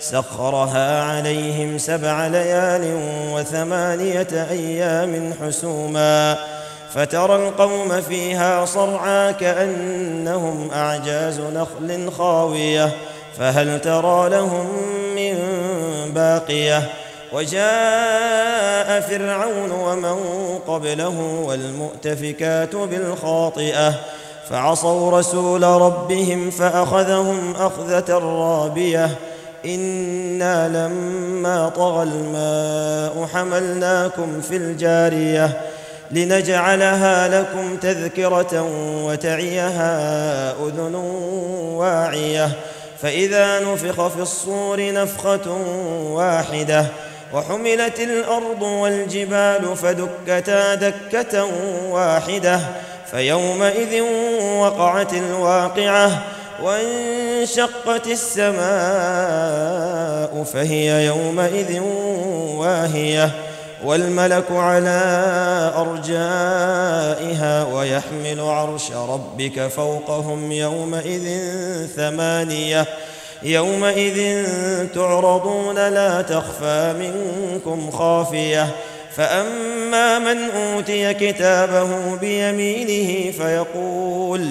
سخرها عليهم سبع ليال وثمانية أيام حسوما فترى القوم فيها صرعى كأنهم أعجاز نخل خاوية فهل ترى لهم من باقية؟ وجاء فرعون ومن قبله والمؤتفكات بالخاطئة فعصوا رسول ربهم فأخذهم أخذة رابية إنا لما طغى الماء حملناكم في الجارية لنجعلها لكم تذكرة وتعيها أذن واعية فإذا نفخ في الصور نفخة واحدة وحملت الأرض والجبال فدكتا دكة واحدة فيومئذ وقعت الواقعة وانشقت السماء فهي يومئذ واهية والملك على أرجائها ويحمل عرش ربك فوقهم يومئذ ثمانية يومئذ تعرضون لا تخفى منكم خافية فأما من أوتي كتابه بيمينه فيقول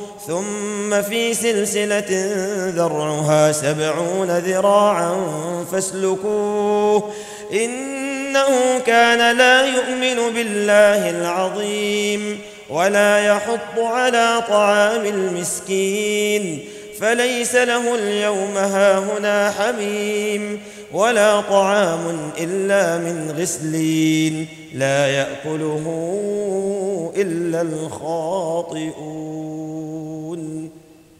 ثم في سلسلة ذرعها سبعون ذراعا فاسلكوه. إنه كان لا يؤمن بالله العظيم ولا يحض على طعام المسكين. فليس له اليوم هاهنا حميم ولا طعام إلا من غسلين. لا يأكله إلا الخاطئون.